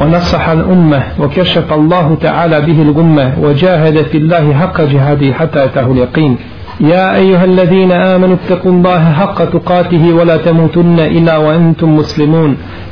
ونصح الأمة وكشف الله تعالى به الغمة وجاهد في الله حق جهاده حتى أتاه اليقين. يا أيها الذين آمنوا اتقوا الله حق تقاته ولا تموتن إلا وأنتم مسلمون.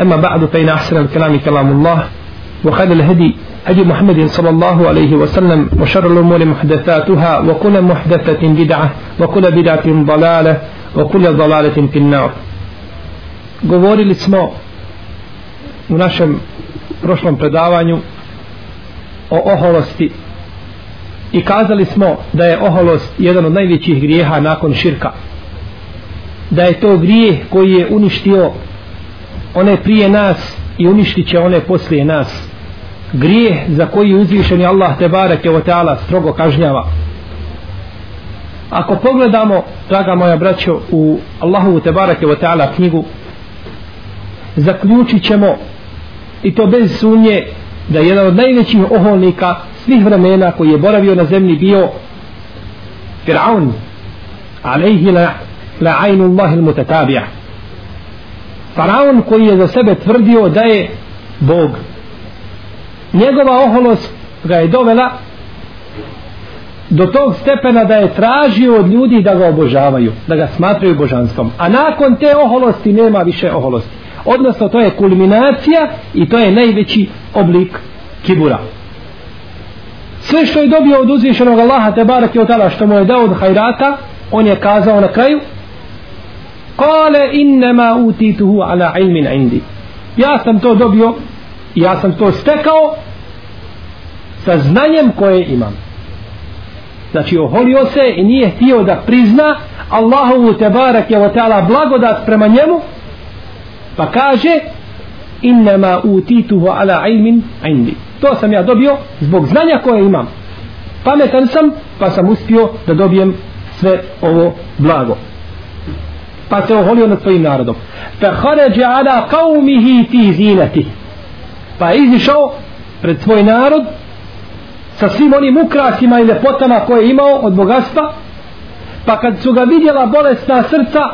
أما بعد فإن أحسن الكلام كلام الله وخير الهدي هدي محمد صلى الله عليه وسلم وشر الأمور محدثاتها وكل محدثة بدعة وكل بدعة ضلالة وكل ضلالة في النار govorili smo u našem prošlom predavanju o oholosti i kazali smo da je oholost jedan od najvećih grijeha nakon širka da je to grijeh koji je uništio one prije nas i uništit će one poslije nas. Grijeh za koji uzvišeni Allah te barake o teala strogo kažnjava. Ako pogledamo draga moja braćo u Allahu te barake o teala knjigu zaključit ćemo i to bez sumnje da je jedan od najvećih oholnika svih vremena koji je boravio na zemlji bio Fir'aun alejhi la, la ajnu Allahi il mutatabija Faraon koji je za sebe tvrdio da je Bog. Njegova oholost ga je dovela do tog stepena da je tražio od ljudi da ga obožavaju, da ga smatraju božanstvom. A nakon te oholosti nema više oholosti. Odnosno to je kulminacija i to je najveći oblik kibura. Sve što je dobio od uzvišenog Allaha te barak je od što mu je dao od hajrata on je kazao na kraju kale innema utituhu ala ilmin indi. Ja sam to dobio ja sam to stekao sa znanjem koje imam. Znači oholio se i nije htio da prizna Allahovu tebarak je ta'ala blagodat prema njemu pa kaže innama utituhu ala ilmin indi. To sam ja dobio zbog znanja koje imam. Pametan sam pa sam uspio da dobijem sve ovo blago pa se oholio nad svojim narodom fa kharaja ala qaumihi fi zinati pa je izišao pred svoj narod sa svim onim ukrasima i lepotama koje je imao od bogatstva pa kad su ga vidjela bolesna srca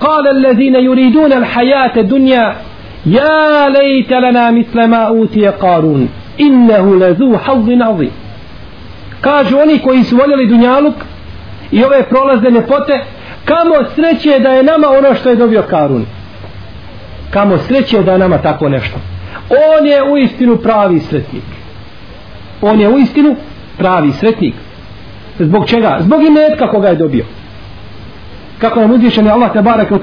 قال الذين يريدون الحياة الدنيا يا ليت لنا مثل ما أوتي قارون إنه لذو حظ عظيم kažu oni koji su voljeli dunjaluk i ove prolazne ljepote kamo sreće da je nama ono što je dobio Karun. Kamo sreće da je nama tako nešto. On je u istinu pravi sretnik. On je u istinu pravi sretnik. Zbog čega? zbog imetka koga je dobio. Kako nam uzvišeni Allah te barake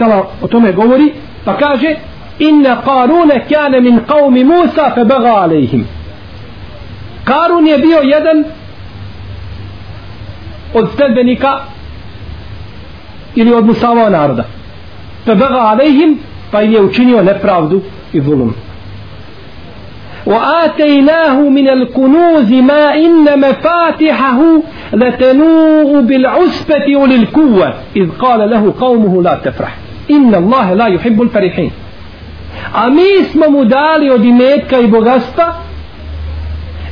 o tome govori pa kaže inna Karune kane min qavmi Musa fe baga alejhim Karun je bio jedan od sledbenika ili od Musava naroda fe baga alejhim pa im je učinio nepravdu i zulum وآتيناه من الكنوز ما إن مفاتحه لتنوء بالعسبة وللكوة إذ قال له قومه لا تفرح إن الله لا يحب الفرحين a mi smo mu dali od imetka i bogatstva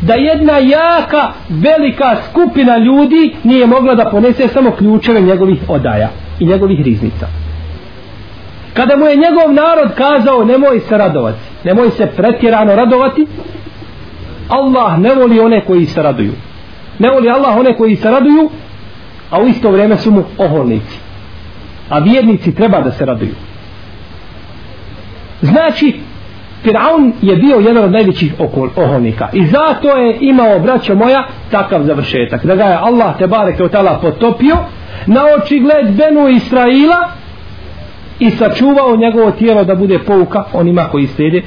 da jedna jaka velika skupina ljudi nije mogla da ponese samo ključeve njegovih odaja i njegovih riznica. Kada mu je njegov narod kazao nemoj se radovati nemoj se pretjerano radovati Allah ne voli one koji se raduju. Ne voli Allah one koji se raduju a u isto vrijeme su mu oholnici. A vjernici treba da se raduju. Znači Firaun je bio jedan od najvećih okol, oholnika i zato je imao, braćo moja, takav završetak. Da ga je Allah te bareke od tala potopio na očigled Benu Israila i sačuvao njegovo tijelo da bude pouka onima koji slijede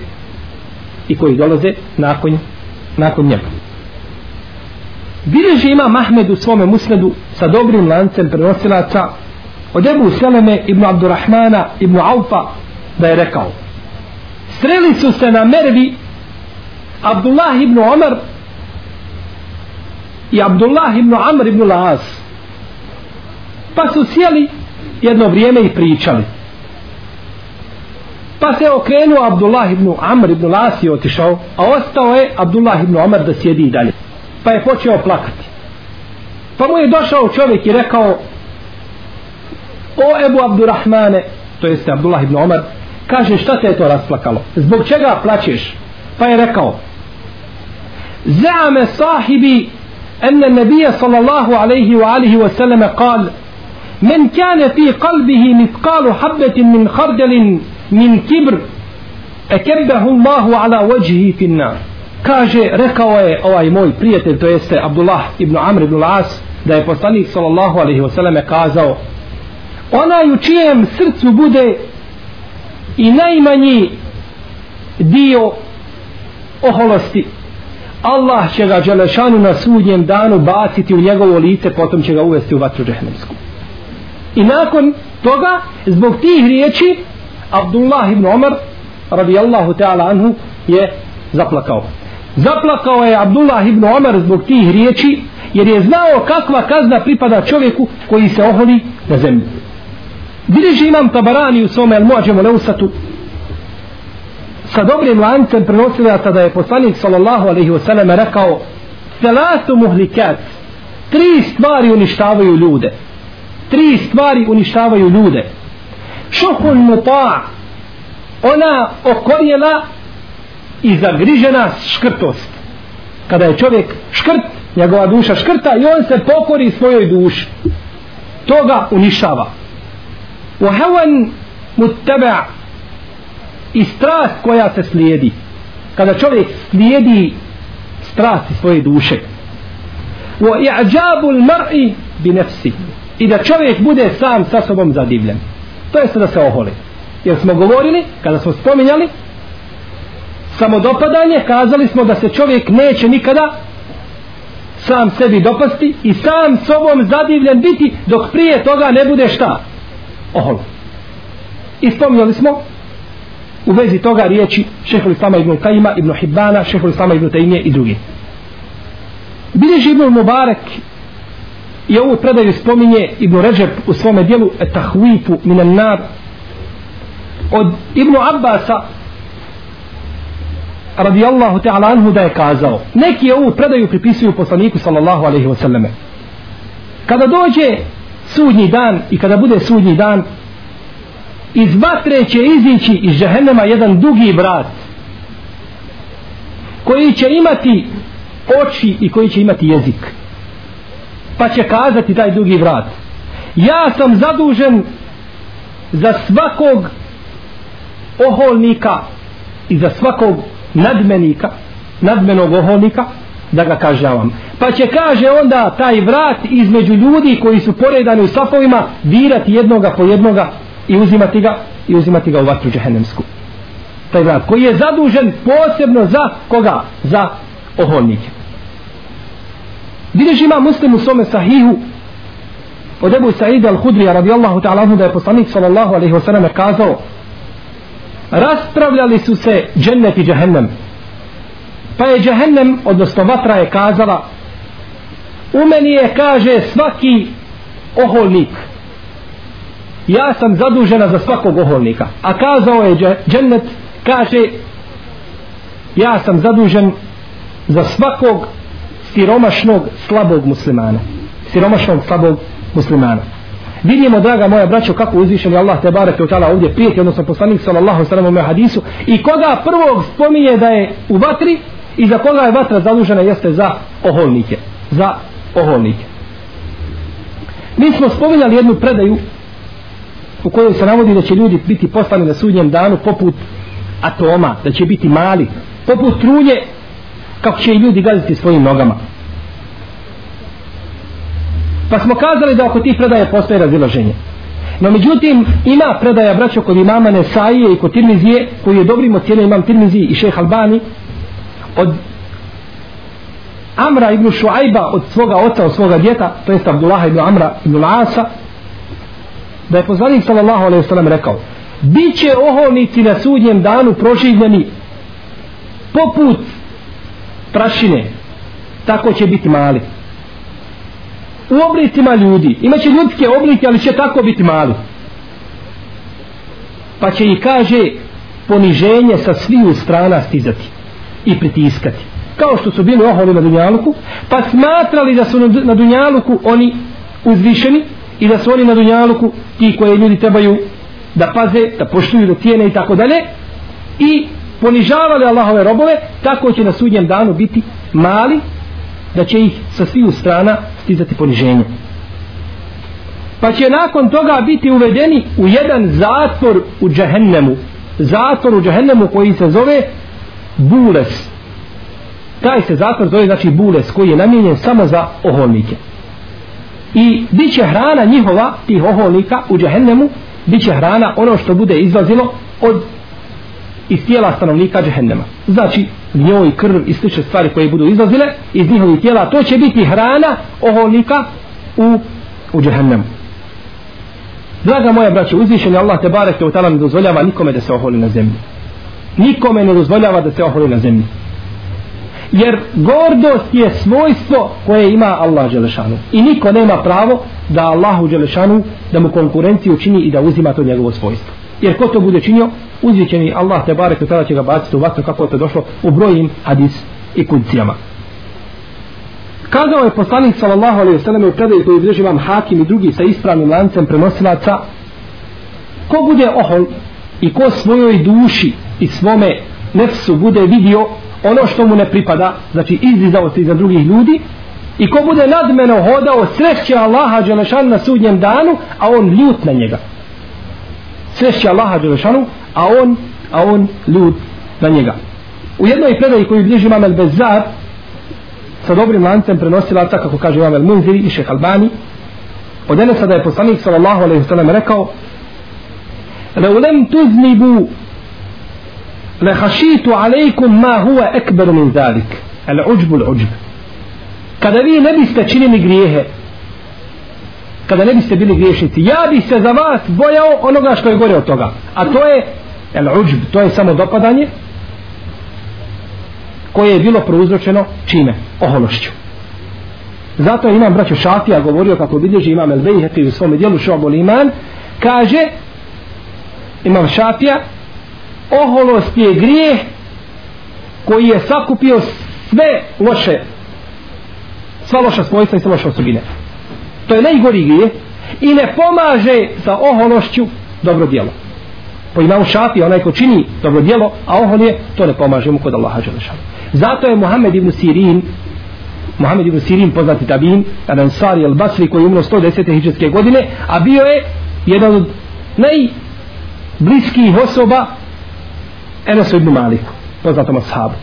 i koji dolaze nakon, nakon njega. Bileži ima Mahmed u svome musnedu sa dobrim lancem prenosilaca od Ebu Seleme ibn Abdurrahmana ibn Aufa da je rekao sreli su se na mervi Abdullah ibn Omar i Abdullah ibn Amr ibn Laas pa su sjeli jedno vrijeme i pričali. Pa se okrenuo Abdullah ibn Amr ibn Laas i otišao a ostao je Abdullah ibn Omar da sjedi i dalje. Pa je počeo plakati. Pa mu je došao čovjek i rekao o Ebu Abdurrahmane to jeste Abdullah ibn Omar kaže šta te je to rasplakalo zbog čega plaćeš pa je rekao zame sahibi أن النبي صلى الله عليه وآله وسلم قال من كان في قلبه مثقال حبة من خردل من كبر أكبه الله على وجهه في النار kaže rekao je ovaj moj prijatelj to jeste Abdullah ibn Amr ibn Las da je poslanik sallallahu alaihi wasallam kazao onaj u čijem srcu bude i najmanji dio oholosti. Allah će ga Đelešanu na sudnjem danu baciti u njegovo lice potom će ga uvesti u vatru džehnemsku i nakon toga zbog tih riječi Abdullah ibn Omar radijallahu ta'ala anhu je zaplakao. Zaplakao je Abdullah ibn Omar zbog tih riječi jer je znao kakva kazna pripada čovjeku koji se oholi na zemlju Bileži imam Tabarani u svome Al-Muađemu Leusatu. Sa dobrim lancem prenosilaca da je poslanik sallallahu alaihi wa sallam rekao Selatu muhlikat. Tri stvari uništavaju ljude. Tri stvari uništavaju ljude. Šuhun muta. Ona okorjela i zagrižena škrtost. Kada je čovjek škrt njegova duša škrta i on se pokori svojoj duši. Toga uništava. وهوى متبع i strast koja se slijedi kada čovjek slijedi strasti svoje duše wa i'jabu al-mar'i bi nafsi i da čovjek bude sam sa sobom zadivljen to jest da se oholi jer smo govorili kada smo spominjali samodopadanje kazali smo da se čovjek neće nikada sam sebi dopasti i sam sobom zadivljen biti dok prije toga ne bude šta Oholo. I spominjali smo u vezi toga riječi šehol Islama ibn Kajima, ibn Hibbana, šehol Islama ibn Tajimije i drugi. Bilježi ibn Mubarak i ovu predaju spominje ibn Ređeb u svome dijelu Tahwifu minan nar od ibn Abbasa radijallahu ta'ala anhu da je kazao neki ovu predaju pripisuju poslaniku sallallahu alaihi wa sallame kada dođe sudnji dan i kada bude sudnji dan iz vatre će izići iz žehennema jedan dugi brat koji će imati oči i koji će imati jezik. Pa će kazati taj dugi vrat ja sam zadužen za svakog oholnika i za svakog nadmenika nadmenog oholnika da ga kažavam pa će kaže onda taj vrat između ljudi koji su poredani u safovima dirati jednoga po jednoga i uzimati ga i uzimati ga u vatru džehennemsku. Taj vrat koji je zadužen posebno za koga? za oholnike. Vidiš ima muslim u svome sahihu od Ebu Sa'ida al-Hudrija radijallahu ta'ala da je poslanik sallallahu alaihi wa sallam kazao raspravljali su se džennet i džehennem pa je džehennem odnosno vatra je kazala u meni je kaže svaki oholnik. Ja sam zadužena za svakog oholnika. A kazao je džennet kaže ja sam zadužen za svakog siromašnog slabog muslimana. Siromašnog slabog muslimana. Vidimo draga moja braćo kako uzvišen je Allah te barek utala tala ovdje prijeti odnosno poslanik sallallahu sallam u hadisu i koga prvog spominje da je u vatri i za koga je vatra zadužena jeste za oholnike za oholnike mi smo spominjali jednu predaju u kojoj se navodi da će ljudi biti poslani na sudnjem danu poput atoma, da će biti mali, poput trunje, kako će i ljudi gaziti svojim nogama. Pa smo kazali da oko tih predaja postoje razilaženje. No međutim, ima predaja braćo kod imama Nesaije i kod Tirmizije, koji je dobrim ocjenio imam Tirmizije i šeh Albani, od Amra ibn Šuajba od svoga oca, od svoga djeta, to jest Abdullah ibn Amra ibn Asa, da je poslanik sallallahu alaihi wasallam rekao, bit će oholnici na sudnjem danu proživljeni poput prašine, tako će biti mali. U oblicima ljudi, imaće ljudske oblike, ali će tako biti mali. Pa će i kaže poniženje sa sviju strana stizati i pritiskati kao što su bili oholi na Dunjaluku, pa smatrali da su na Dunjaluku oni uzvišeni i da su oni na Dunjaluku ti koje ljudi trebaju da paze, da poštuju, da tijene i tako dalje i ponižavali Allahove robove, tako će na sudnjem danu biti mali, da će ih sa sviju strana stizati poniženje. Pa će nakon toga biti uvedeni u jedan zatvor u džehennemu. Zatvor u džehennemu koji se zove Bules. Taj se zatvor zove znači bules koji je namijenjen samo za oholnike. I bit će hrana njihova tih oholnika u džehennemu bit će hrana ono što bude izlazilo od iz tijela stanovnika džehennema. Znači njoj krv i slične stvari koje budu izlazile iz njihovih tijela to će biti hrana oholnika u, u džehennemu. Draga moja braća, uzvišen je Allah te barek te utala ne dozvoljava nikome da se oholi na zemlji. Nikome ne dozvoljava da se oholi na zemlji. Jer gordost je svojstvo koje ima Allah Đelešanu. I niko nema pravo da Allahu Đelešanu da mu konkurenciju čini i da uzima to njegovo svojstvo. Jer ko to bude činio uzvićeni Allah te barek tada će ga baciti u vatru kako je to došlo u brojim hadis i kudcijama kazao je poslanik sallallahu alaihi sallam u predaju koji drži vam hakim i drugi sa ispravnim lancem prenosilaca ko bude ohol i ko svojoj duši i svome nefsu bude vidio ono što mu ne pripada, znači izdizao se iza drugih ljudi i ko bude nadmeno hodao sreće Allaha Đelešanu na sudnjem danu, a on ljut na njega. Sreće Allaha Đelešanu, a on, a on ljut na njega. U jednoj predaji koju bliži Mamel Bezar, sa dobrim lancem prenosila ta, kako kaže Mamel Munziri i Šeh Albani, od Enesa da je poslanik sallallahu alaihi sallam rekao, Leulem tuznibu lehašitu alejkum ma huwa ekber min zalik. Ala uđbul uđb. Kada vi ne biste činili grijehe kada ne biste bili griješnici ja bi se za vas bojao onoga što je gore od toga. A to je el uđb to je samo dopadanje koje je bilo prouzročeno čime? ohološću. Zato imam braću Šafija govorio kako bilježi imam El Bejheti u svom dijelu Šobol Iman kaže imam Šafija oholost je grijeh koji je sakupio sve loše sva loša svojstva i sve loše osobine to je najgori grijeh i ne pomaže sa ohološću dobro djelo po imamu šafi onaj ko čini dobro djelo a ohol je to ne pomaže mu kod Allaha Đelešanu zato je Muhammed ibn Sirin Muhammed ibn Sirin poznati tabin Ansari al-Basri koji je umro 110. hijđarske godine a bio je jedan od najbliskijih osoba Enes ibn Maliku, poznatom ashabu.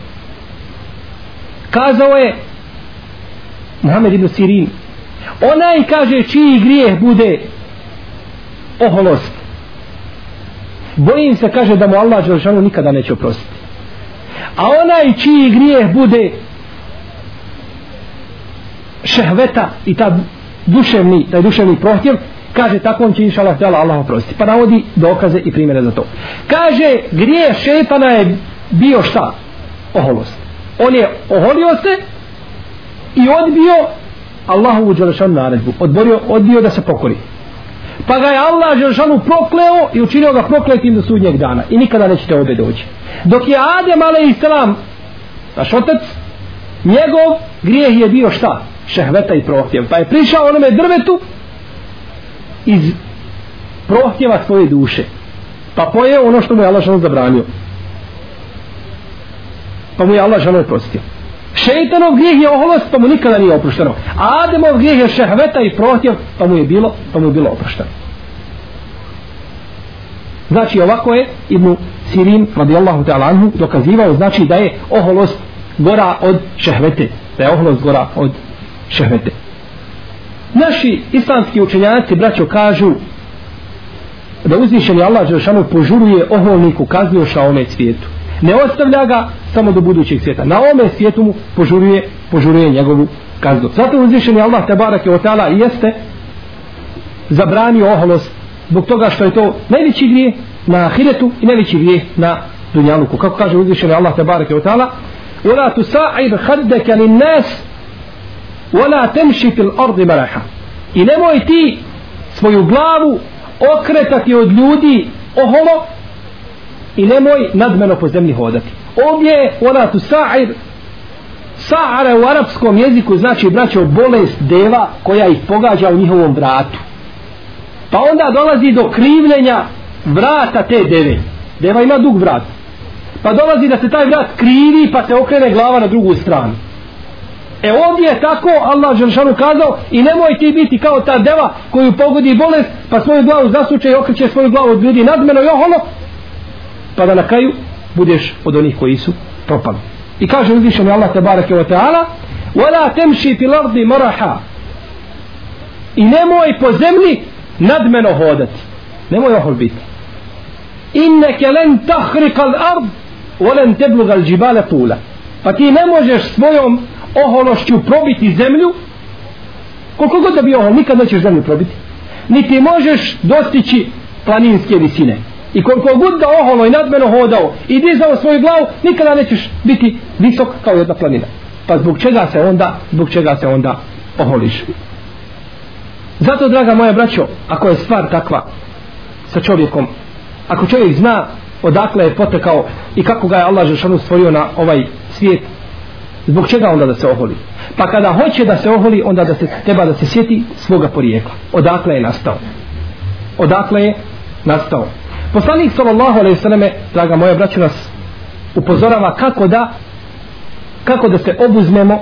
Kazao je Muhammed ibn Sirin, onaj kaže čiji grijeh bude oholost. Bojim se, kaže, da mu Allah Đelšanu nikada neće oprostiti. A onaj čiji grijeh bude šehveta i ta duševni, taj duševni prohtjev, kaže tako on će inša Allah htjela Allah oprosti. Pa navodi dokaze i primjere za to. Kaže grije šetana je bio šta? Oholost. On je oholio se i odbio Allahovu Đelešanu naredbu. Odborio, odbio da se pokori. Pa ga je Allah Đelešanu prokleo i učinio ga prokletim do sudnjeg dana. I nikada nećete ovdje doći. Dok je Adem a.s. naš otac njegov grijeh je bio šta? Šehveta i prohtjev. Pa je prišao onome drvetu iz prohtjeva svoje duše. Pa poje ono što mu je Allah žalno zabranio. Pa mu je Allah žalno oprostio. Šeitanov grijeh je oholost pa mu nikada nije oprošteno. A Ademov grijeh je šehveta i prohtjev pa mu je bilo pa mu je bilo oprošteno. Znači ovako je Ibn Sirin radijallahu ta'ala anhu dokazivao znači da je oholost gora od šehvete. Da je oholost gora od šehvete. Naši islamski učenjaci, braćo, kažu da uzvišeni Allah Đelšanu požuruje oholniku kaznu još na ome svijetu. Ne ostavlja ga samo do budućeg svijeta. Na ome svijetu mu požuruje, požuruje njegovu kaznu. Zato uzvišeni Allah Tebarak je otala i jeste zabranio oholost zbog toga što je to najveći grije na ahiretu i najveći grije na dunjaluku. Kako kaže uzvišeni Allah Tebarak je otala Ula tu sa'id haddeke li nas ولا تمشي في الأرض مرحا i nemoj ti svoju glavu okretati od ljudi oholo i nemoj nadmeno po zemlji hodati ovdje je ona tu sa'ir sa'ara u arapskom jeziku znači braćo bolest deva koja ih pogađa u njihovom vratu pa onda dolazi do krivljenja vrata te deve deva ima dug vrat pa dolazi da se taj vrat krivi pa se okrene glava na drugu stranu E ovdje je tako Allah Želšanu kazao i nemoj ti biti kao ta deva koju pogodi bolest pa svoju glavu zasuče i okreće svoju glavu od ljudi nadmeno i oholo pa da na kraju budeš od onih koji su propali. I kaže uzvišeni Allah te barake wa ta'ala وَلَا تَمْشِي فِي لَرْضِ مَرَحَا I nemoj po zemlji nadmeno hodati. Nemoj ohol biti. إِنَّكَ لَنْ تَحْرِقَ الْأَرْضِ وَلَنْ تَبْلُغَ الْجِبَالَ طُولَ Pa ti ne možeš svojom ohološću probiti zemlju koliko god da bi ohol nikad nećeš zemlju probiti. Niti možeš dostići planinske visine. I koliko god da oholo i nadmeno hodao i dizao svoju glavu nikada nećeš biti visok kao jedna planina. Pa zbog čega se onda zbog čega se onda oholiš? Zato draga moja braćo ako je stvar takva sa čovjekom ako čovjek zna odakle je potekao i kako ga je Allah Žešanu stvorio na ovaj svijet Zbog čega onda da se oholi? Pa kada hoće da se oholi, onda da se treba da se sjeti svoga porijekla. Odakle je nastao? Odakle je nastao? Poslanik sallallahu alejhi ve selleme, draga moja braćo nas upozorava kako da kako da se obuzmemo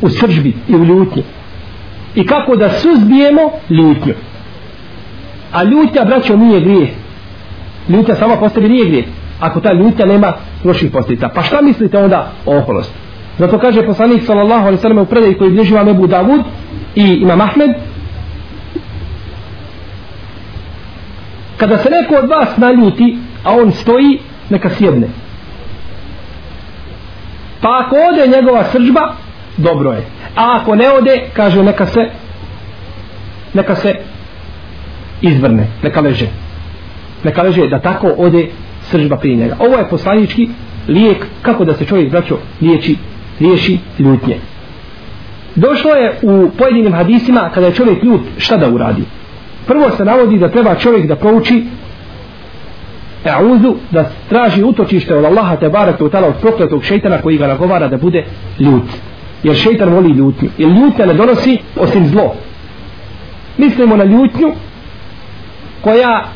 u sržbi i u ljutnji. I kako da suzbijemo ljutnju. A ljutnja, braćo, nije grije. Ljutnja sama po sebi nije grije. Ako ta ljutnja nema loših posljedica. Pa šta mislite onda o oholosti? Zato kaže poslanik sallallahu alejhi ve sellem u predaji koji bliži vam Abu Davud i Imam Ahmed Kada se neko od vas naljuti, a on stoji, neka sjedne. Pa ako ode njegova sržba, dobro je. A ako ne ode, kaže neka se neka se izvrne, neka leže. Neka leže da tako ode sržba prije njega. Ovo je poslanički lijek kako da se čovjek braćo liječi riješi ljutnje. Došlo je u pojedinim hadisima kada je čovjek ljut šta da uradi. Prvo se navodi da treba čovjek da prouči E'uzu da traži utočište od Allaha te barak od od prokletog šeitana koji ga nagovara da bude ljut. Jer šeitan voli ljutnju. Jer ljutnja ne donosi osim zlo. Mislimo na ljutnju koja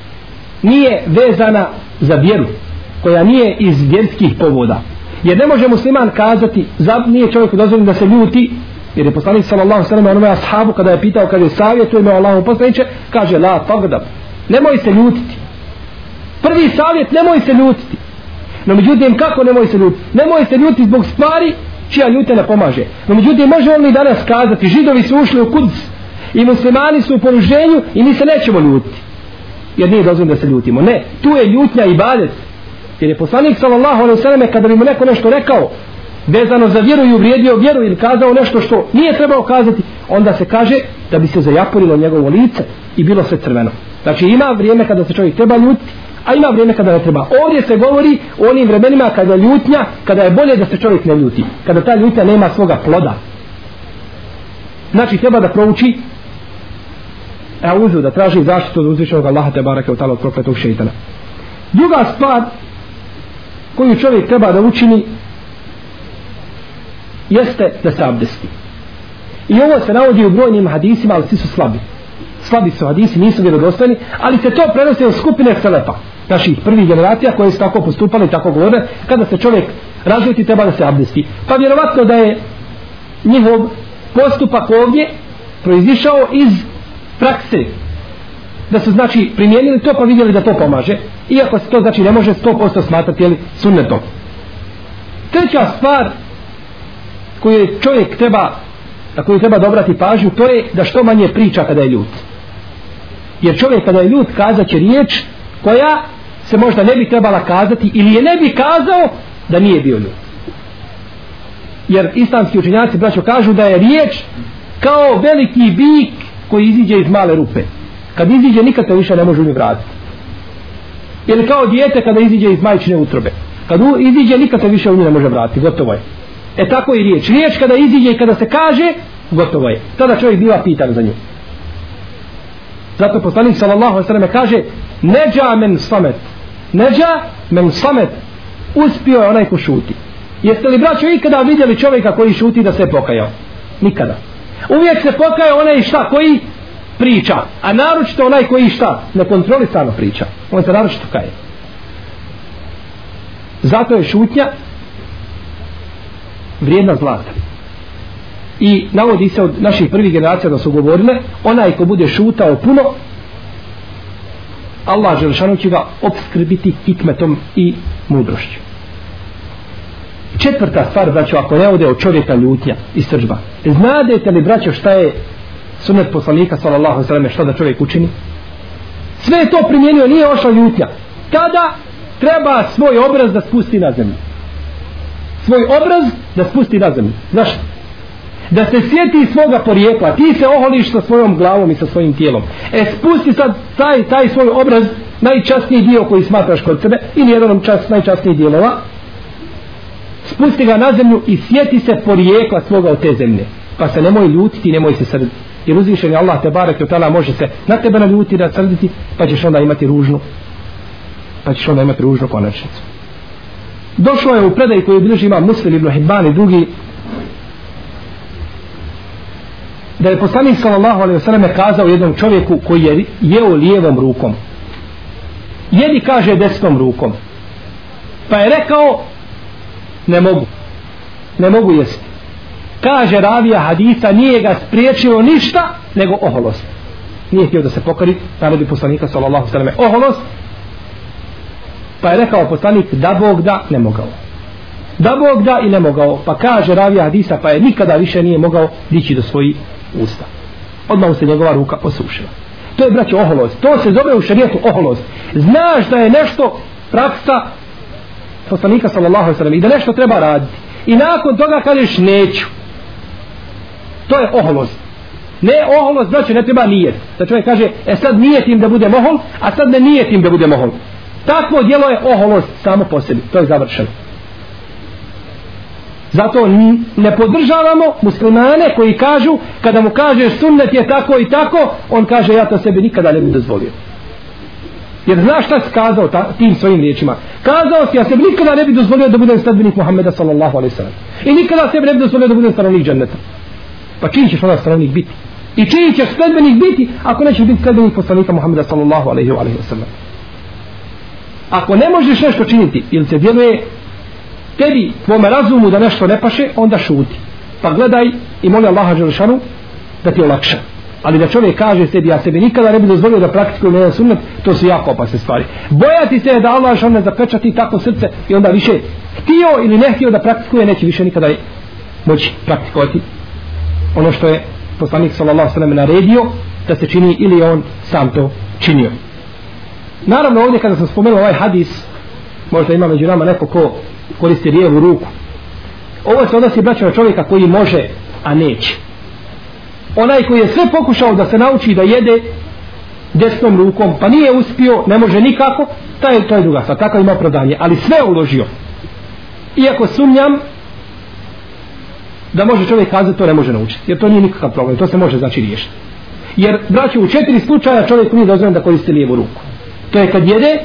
nije vezana za vjeru. Koja nije iz vjerskih povoda. Jer ne može musliman kazati, za, nije čovjek dozvoljeno da se ljuti, jer je poslanik sallallahu sallam onome ashabu kada je pitao, kaže savjetuje me Allahu poslaniče, kaže la tagdab, nemoj se ljutiti. Prvi savjet, nemoj se ljutiti. No međutim, kako nemoj se ljutiti? Nemoj se ljutiti zbog stvari čija ljute ne pomaže. No međutim, može on li danas kazati, židovi su ušli u kudz i muslimani su u poruženju i mi se nećemo ljutiti. Jer nije dozvoljeno da se ljutimo. Ne, tu je ljutnja i badet. Jer je poslanik sallallahu alaihi sallam kada bi mu neko nešto rekao vezano za vjeru i uvrijedio vjeru ili kazao nešto što nije trebao kazati, onda se kaže da bi se zajapurilo njegovo lice i bilo sve crveno. Znači ima vrijeme kada se čovjek treba ljutiti, a ima vrijeme kada ne treba. Ovdje se govori o onim vremenima kada ljutnja, kada je bolje da se čovjek ne ljuti. Kada ta ljutnja nema svoga ploda. Znači treba da prouči a uzu da traži zaštitu od uzvišenog Allaha te barake od prokletog šeitana. Druga stvar koju čovjek treba da učini jeste da se abdesti. I ovo se navodi u brojnim hadisima, ali svi su slabi. Slabi su hadisi, nisu vjerodostojni, ali se to prenose u skupine selepa naših prvih generacija koje su tako postupali, tako govore, kada se čovjek razvijeti treba da se abdesti. Pa vjerovatno da je njihov postupak ovdje proizišao iz prakse da su znači primijenili to pa vidjeli da to pomaže iako se to znači ne može 100% smatrati jeli, sunnetom. Treća stvar koju čovjek treba na koju treba dobrati pažnju to je da što manje priča kada je ljut. Jer čovjek kada je ljut kazat će riječ koja se možda ne bi trebala kazati ili je ne bi kazao da nije bio ljut. Jer islamski učenjaci braćo kažu da je riječ kao veliki bik koji iziđe iz male rupe. Kad iziđe nikad te više ne može u nju vratiti. Jer kao dijete kada iziđe iz majčine utrobe kad u, iziđe nikad se više u nju ne može vratiti gotovo je. E tako i riječ. Riječ kada iziđe i kada se kaže gotovo je. Tada čovjek biva pitan za nju. Zato poslanik sallallahu alejhi ve selleme kaže neđa men samet. Neđa men samet. Uspio je onaj ko šuti. Jeste li braćo ikada vidjeli čovjeka koji šuti da se pokajao? Nikada. Uvijek se pokaje onaj šta koji priča. A naročito onaj koji šta? Ne kontrolisano priča. On se naročito kaje. Zato je šutnja vrijedna zlata. I navodi se od naših prvih generacija da su govorile onaj ko bude šutao puno Allah Želešanu će ga obskrbiti hikmetom i mudrošću. Četvrta stvar braćo ako ne ode od čovjeka ljutnja i sržba znadete li braćo šta je sunet poslanika sallallahu alaihi šta da čovjek učini? Sve je to primijenio nije ošla ljutnja. Kada treba svoj obraz da spusti na zemlju? Svoj obraz da spusti na zemlju. Zašto? Da se sjeti svoga porijekla. Ti se oholiš sa svojom glavom i sa svojim tijelom. E spusti sad taj, taj svoj obraz najčasniji dio koji smatraš kod sebe ili jedan čas najčasnijih dijelova. Spusti ga na zemlju i sjeti se porijekla svoga od te zemlje. Pa se nemoj ljutiti nemoj se srditi jer uzvišen je Allah te barek i tala može se na tebe naljuti da srditi pa ćeš onda imati ružnu pa ćeš onda imati ružnu konačnicu. Došlo je u predaj koji bilježi ima Muslim ibn Hibban i drugi da je poslanik sallallahu alaihi wasallam kazao jednom čovjeku koji je jeo lijevom rukom. Jedi kaže desnom rukom. Pa je rekao ne mogu ne mogu jesti kaže ravija hadisa nije ga spriječilo ništa nego oholost. Nije htio da se pokori narodi poslanika sallallahu sallam oholost. Pa je rekao poslanik da Bog da ne mogao. Da Bog da i ne mogao. Pa kaže ravija hadisa pa je nikada više nije mogao dići do svojih usta. Odmah se njegova ruka osušila. To je braće oholost. To se zove u šarijetu oholost. Znaš da je nešto praksa poslanika sallallahu sallam i da nešto treba raditi. I nakon toga kažeš neću to je oholost. Ne oholost znači ne treba nijet. Da čovjek kaže e sad nijetim da bude mohol a sad ne nijetim da bude mohol takvo djelo je oholost samo po sebi. To je završeno. Zato ne podržavamo muslimane koji kažu kada mu kaže sunnet je tako i tako on kaže ja to sebi nikada ne bi dozvolio. Jer znaš šta si kazao ta, tim svojim riječima? Kazao si ja sebi nikada ne bi dozvolio da budem sledbenik Muhammeda sallallahu alaihi sallam. I nikada sebi ne bi dozvolio da budem stanovnik dženneta pa čiji ćeš onda stanovnik biti? I čiji ćeš sledbenik biti ako nećeš biti sledbenik poslanika Muhammeda sallallahu alaihi wa sallam? Ako ne možeš nešto činiti ili se djeluje tebi tvome razumu da nešto ne paše onda šuti. Pa gledaj i moli Allaha Đelšanu da ti olakša ali da čovjek kaže sebi ja sebi nikada ne bi dozvolio da praktikujem jedan sunnet to su jako opasne stvari. Bojati se da Allah što ne zapečati tako srce i onda više htio ili ne htio da praktikuje neće više nikada moći praktikovati ono što je poslanik sallallahu sallam naredio da se čini ili on sam to činio. Naravno ovdje kada sam spomenuo ovaj hadis možda ima među nama neko ko koristi lijevu ruku. Ovo se odnosi braća na čovjeka koji može a neće. Onaj koji je sve pokušao da se nauči da jede desnom rukom pa nije uspio ne može nikako taj, to je druga stvar. Kakav ima prodanje ali sve uložio. Iako sumnjam da može čovjek kazati to ne može naučiti jer to nije nikakav problem to se može znači riješiti. Jer braći u četiri slučaja čovjek nije dozvoljeno da koristi lijevu ruku. To je kad jede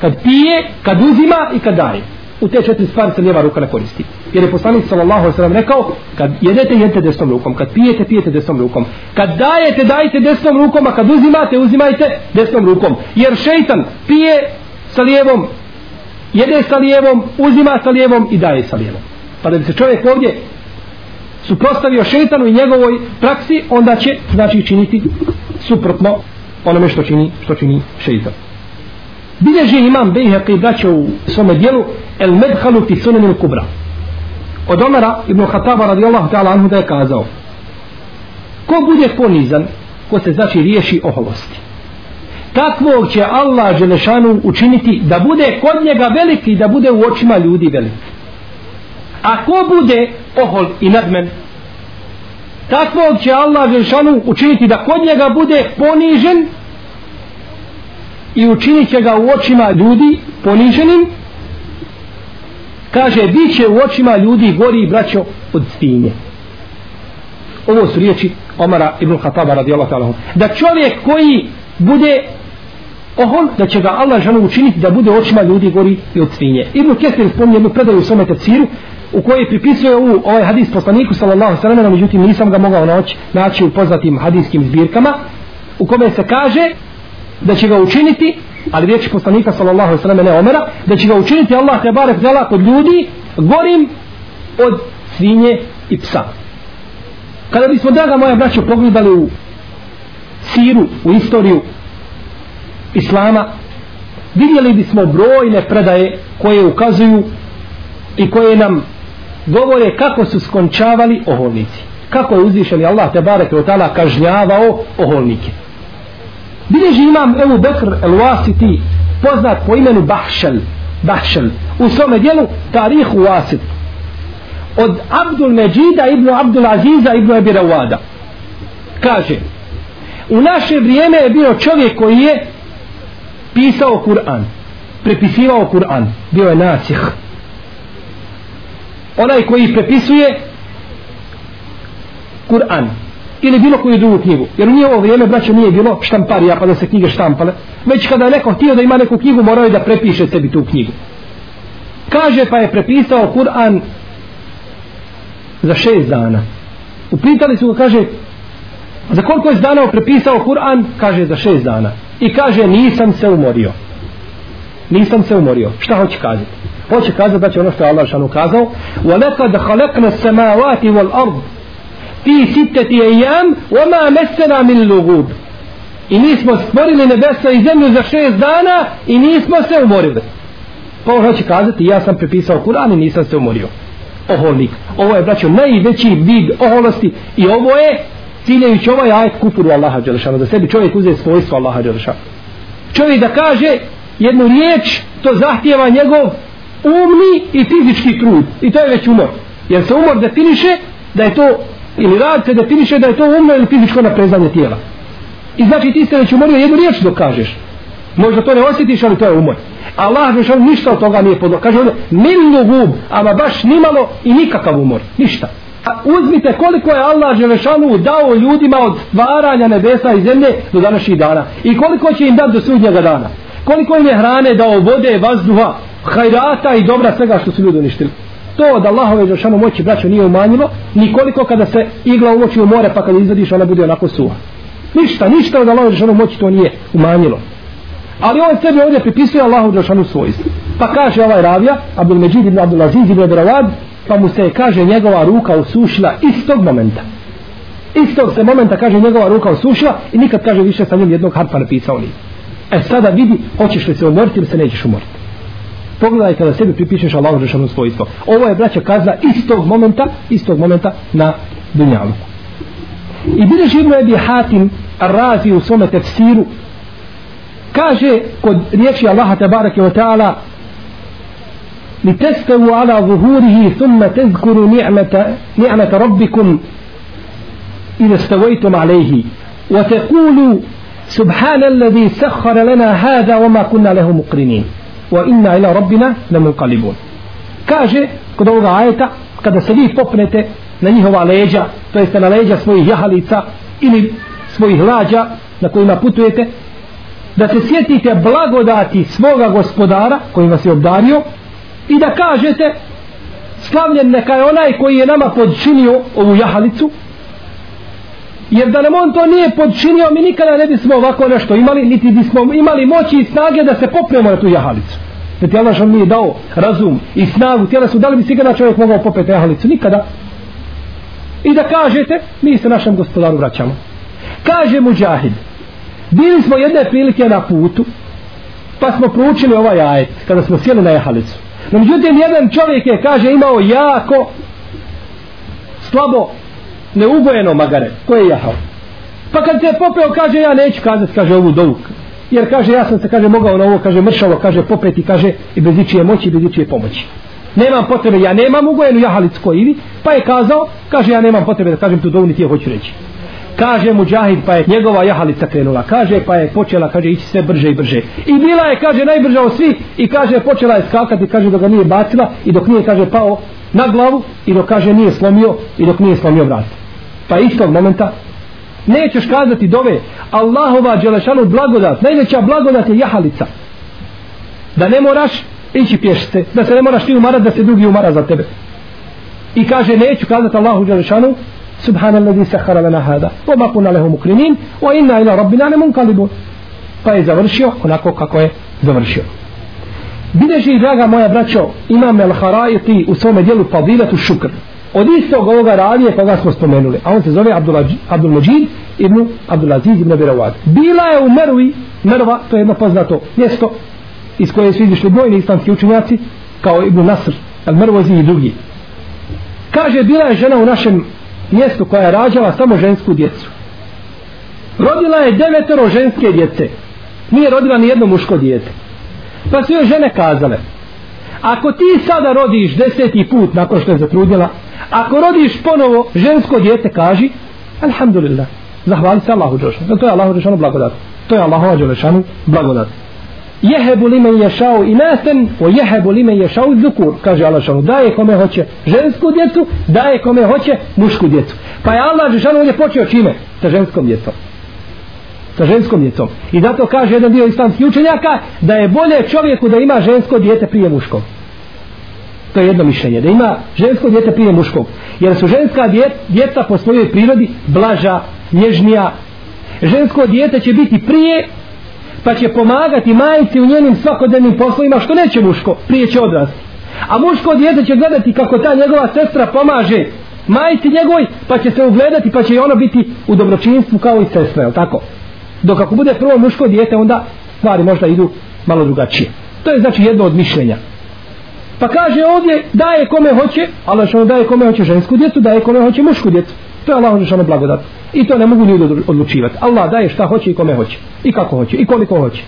kad pije kad uzima i kad daje. U te četiri stvari se lijeva ruka ne koristi. Jer je poslanik sallallahu alejhi ve sellem rekao kad jedete jedete desnom rukom kad pijete pijete desnom rukom. Kad dajete dajte desnom rukom a kad uzimate uzimajte desnom rukom. Jer šejtan pije sa lijevom jede sa lijevom uzima sa lijevom i daje sa lijevom. Pa da bi se čovjek ovdje suprostavio šetanu i njegovoj praksi, onda će znači činiti suprotno onome što čini, što čini šeitan. Bilježi imam Bejheqi braća u svome dijelu El Medhalu fi sunanim kubra. Od Omara ibn Khattaba radijallahu ta'ala anhu da je kazao ko bude ponizan ko se znači riješi oholosti takvog će Allah Želešanu učiniti da bude kod njega veliki da bude u očima ljudi veliki a ko bude ohol i nadmen. Takvog će Allah Želšanu učiniti da kod njega bude ponižen i učinit će ga u očima ljudi poniženim. Kaže bit će u očima ljudi gori braćo od svinje. Ovo su riječi Omara ibn Khattaba radijallahu ta'ala da čovjek koji bude ohol da će ga Allah žanu učiniti da bude očima ljudi gori i od svinje. Ibn Kesir spominje jednu predaju u svome tefsiru u kojoj pripisuje u ovaj hadis poslaniku sallallahu sallam međutim nisam ga mogao naći, naći u poznatim hadiskim zbirkama u kome se kaže da će ga učiniti ali riječ poslanika sallallahu sallam ne omera da će ga učiniti Allah te barek zela kod ljudi gorim od svinje i psa. Kada bismo draga moja braćo pogledali u siru, u istoriju islama vidjeli bismo brojne predaje koje ukazuju i koje nam govore kako su skončavali oholnici. Kako je uzvišeni Allah te barek od tala kažnjavao oholnike. Bilježi imam Ebu Bekr el Wasiti poznat po imenu Bahšel Bahšel. U svome dijelu Tarih Wasit. Od Abdul Međida ibn Abdul Aziza ibn Ebi Rawada. Kaže u naše vrijeme je bio čovjek koji je pisao Kur'an prepisivao Kur'an bio je nasih onaj koji prepisuje Kur'an ili bilo koju drugu knjigu jer u njihovo vrijeme braćo nije bilo štamparija pa da se knjige štampale. Već kada je neko htio da ima neku knjigu morao je da prepiše sebi tu knjigu. Kaže pa je prepisao Kur'an za šest dana. Upitali su ga kaže za koliko je dana prepisao Kur'an? Kaže za šest dana i kaže nisam se umorio nisam se umorio šta hoće kazati hoće kazati da će ono što je Allah šanu kazao وَلَكَدْ خَلَقْنَ السَّمَاوَاتِ وَالْأَرْضِ fi sitteti ejam oma mesena min lugub i mi smo stvorili nebesa i zemlju za šest dana i nismo se umorili pa on hoće kazati ja sam prepisao Kur'an i nisam se umorio oholnik ovo je braćo najveći vid oholosti i ovo je ciljajući ovaj ajet kufuru Allaha Đelešanu da sebi čovjek uze svojstvo Allaha Đelešanu. Čovjek da kaže jednu riječ to zahtjeva njegov umni i fizički trud. I to je već umor. Jer se umor definiše da je to ili rad se definiše da je to umno ili fizičko naprezanje tijela. I znači ti se već umorio jednu riječ dok kažeš. Možda to ne osjetiš ali to je umor. Allah Đelešanu ništa od toga nije podlo. Kaže ono, milnu gub ama baš nimalo i nikakav umor. Ništa uzmite koliko je Allah Želešanu dao ljudima od stvaranja nebesa i zemlje do današnjih dana. I koliko će im dati do sudnjega dana. Koliko im je hrane dao vode, vazduha hajrata i dobra svega što su ljudi uništili. To od Allahove Želešanu moći braćo nije umanjilo nikoliko kada se igla umoći u more pa kada izvadiš ona bude onako suha. Ništa, ništa od Allahove Želešanu moći to nije umanjilo. Ali on sebi ovdje pripisuje Allahu Đelšanu svojstvo. Pa kaže ovaj ravija Abdul Međid ibn Abdul Aziz ibn Abdulawad pa mu se kaže njegova ruka usušila istog momenta istog se momenta kaže njegova ruka usušila i nikad kaže više sa njim jednog harfa napisao nije e sada vidi hoćeš li se umoriti ili se nećeš umoriti pogledaj kada sebi pripišeš Allahu Žešanu svojstvo. Ovo je braća kazna istog momenta, istog momenta na dunjalu. I bilježi Ibn Ebi Hatim razi u svome tefsiru kaže kod riječi Allaha Tebareke wa ta'ala li testavu ala zuhurihi thumma tezkuru ni'meta, ni'meta rabbikum ila stavajtum alaihi wa tequlu سبحان الذي سخر لنا هذا وما كنا له مقرنين wa inna ila rabbina lamunqalibun kaže kod ovoga ajeta kada se vi popnete na njihova leđa to jeste na leđa svojih jahalica ili svojih lađa na kojima putujete da se sjetite blagodati svoga gospodara koji vas je obdario i da kažete slavljen neka je onaj koji je nama podčinio ovu jahalicu jer da nam on to nije podčinio mi nikada ne bismo ovako nešto imali niti bismo imali moći i snage da se popnemo na tu jahalicu. Da ti Allah nije dao razum i snagu tijela su da li bi sigurno čovjek mogao popeti jahalicu nikada. I da kažete mi se našem gospodaru vraćamo. Kaže Muđahid bili smo jedne prilike na putu pa smo proučili ovaj ajet kada smo sjeli na jahalicu no međutim jedan čovjek je kaže imao jako slabo neugojeno magare. Koje je jahao? Pa kad se popeo kaže ja neću kazati kaže ovu dovu jer kaže ja sam se kaže mogao na ovo kaže mršavo kaže popeti kaže i bez ičije moći i bez ičije pomoći. Nemam potrebe ja nemam ugojenu jahalicu koji ili, pa je kazao kaže ja nemam potrebe da kažem tu dovu niti je hoću reći kaže muđahid pa je njegova jahalica krenula. Kaže pa je počela kaže ići sve brže i brže. I bila je kaže najbrža od svih i kaže počela je skakati kaže dok ga nije bacila i dok nije kaže pao na glavu i dok kaže nije slomio i dok nije slomio vrat. Pa istog momenta nećeš kazati dove Allahova dželešanu blagodat najveća blagodat je jahalica. Da ne moraš ići pješice da se ne moraš ti umarati da se drugi umara za tebe. I kaže neću kazati Allahu dželešanu سبحان الذي سخر لنا هذا وما كنا له مكرمين وإنا إلى ربنا لمنقلبون pa je završio onako kako je završio Bideži, draga moja braćo, imam El Haraiti u svome dijelu Fadilatu Šukr. Od istog ovoga radije koga smo spomenuli. A on se zove Abdul Majid ibn Abdulaziz ibn Birawad. Bila je u Mervi, Merva, to je jedno poznato mjesto iz koje su izišli bojni islamski učenjaci, kao Ibn Nasr, al Mervozi i drugi. Kaže, bila je žena u našem mjestu koja je rađala samo žensku djecu. Rodila je devetero ženske djece. Nije rodila ni jedno muško djete. Pa su joj žene kazale, ako ti sada rodiš deseti put nakon što je zatrudnjela, ako rodiš ponovo žensko djete, kaži, alhamdulillah, zahvali se Allahu Đelešanu. To je Allahu Đelešanu blagodat. To je Allahu Đelešanu blagodat jehebu limen ješao i nasen o jehebu limen ješao zukur kaže Allah šanu daje kome hoće žensku djecu daje kome hoće mušku djecu. Pa je Allah Žešanu ovdje počeo čime? Sa ženskom djecom. Sa ženskom djecom. I zato kaže jedan dio islamskih učenjaka da je bolje čovjeku da ima žensko djete prije muškog. To je jedno mišljenje da ima žensko djete prije muškog. Jer su ženska djeca po svojoj prirodi blaža, nježnija. Žensko djete će biti prije pa će pomagati majici u njenim svakodnevnim poslovima što neće muško, prije će odrasti. A muško djete će gledati kako ta njegova sestra pomaže majici njegovoj, pa će se ugledati, pa će i ono biti u dobročinstvu kao i sestra, jel tako? Dok ako bude prvo muško djete, onda stvari možda idu malo drugačije. To je znači jedno od mišljenja. Pa kaže ovdje, daje kome hoće, ali što daje kome hoće žensku djecu, daje kome hoće mušku djecu. To je Allah što blagodat. I to ne mogu ljudi odlučivati. Allah daje šta hoće i kome hoće. I kako hoće. I koliko hoće.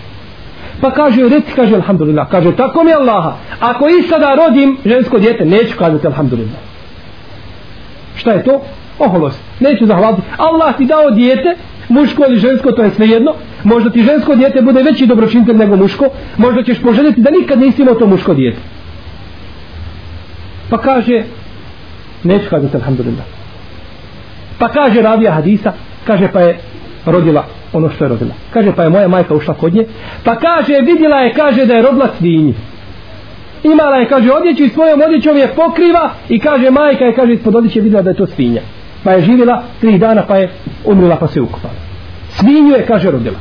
Pa kaže, reci, kaže, alhamdulillah. Kaže, tako mi Allaha. Ako i sada rodim žensko djete, neću kazati alhamdulillah. Šta je to? Oholost. Neću zahvaliti. Allah ti dao djete, muško ili žensko, to je sve jedno. Možda ti žensko djete bude veći dobročinitelj nego muško. Možda ćeš poželjeti da nikad nisi imao to muško djete. Pa kaže, neću kazati alhamdulillah. Pa kaže ravija hadisa, kaže pa je rodila ono što je rodila. Kaže pa je moja majka ušla kod nje, pa kaže vidjela je, kaže da je rodila svinji. Imala je, kaže, odjeću i svojom odjećom je pokriva i kaže majka je, kaže, ispod odjeće vidjela da je to svinja. Pa je živjela tri dana pa je umrila pa se ukupala. Svinju je, kaže, rodila.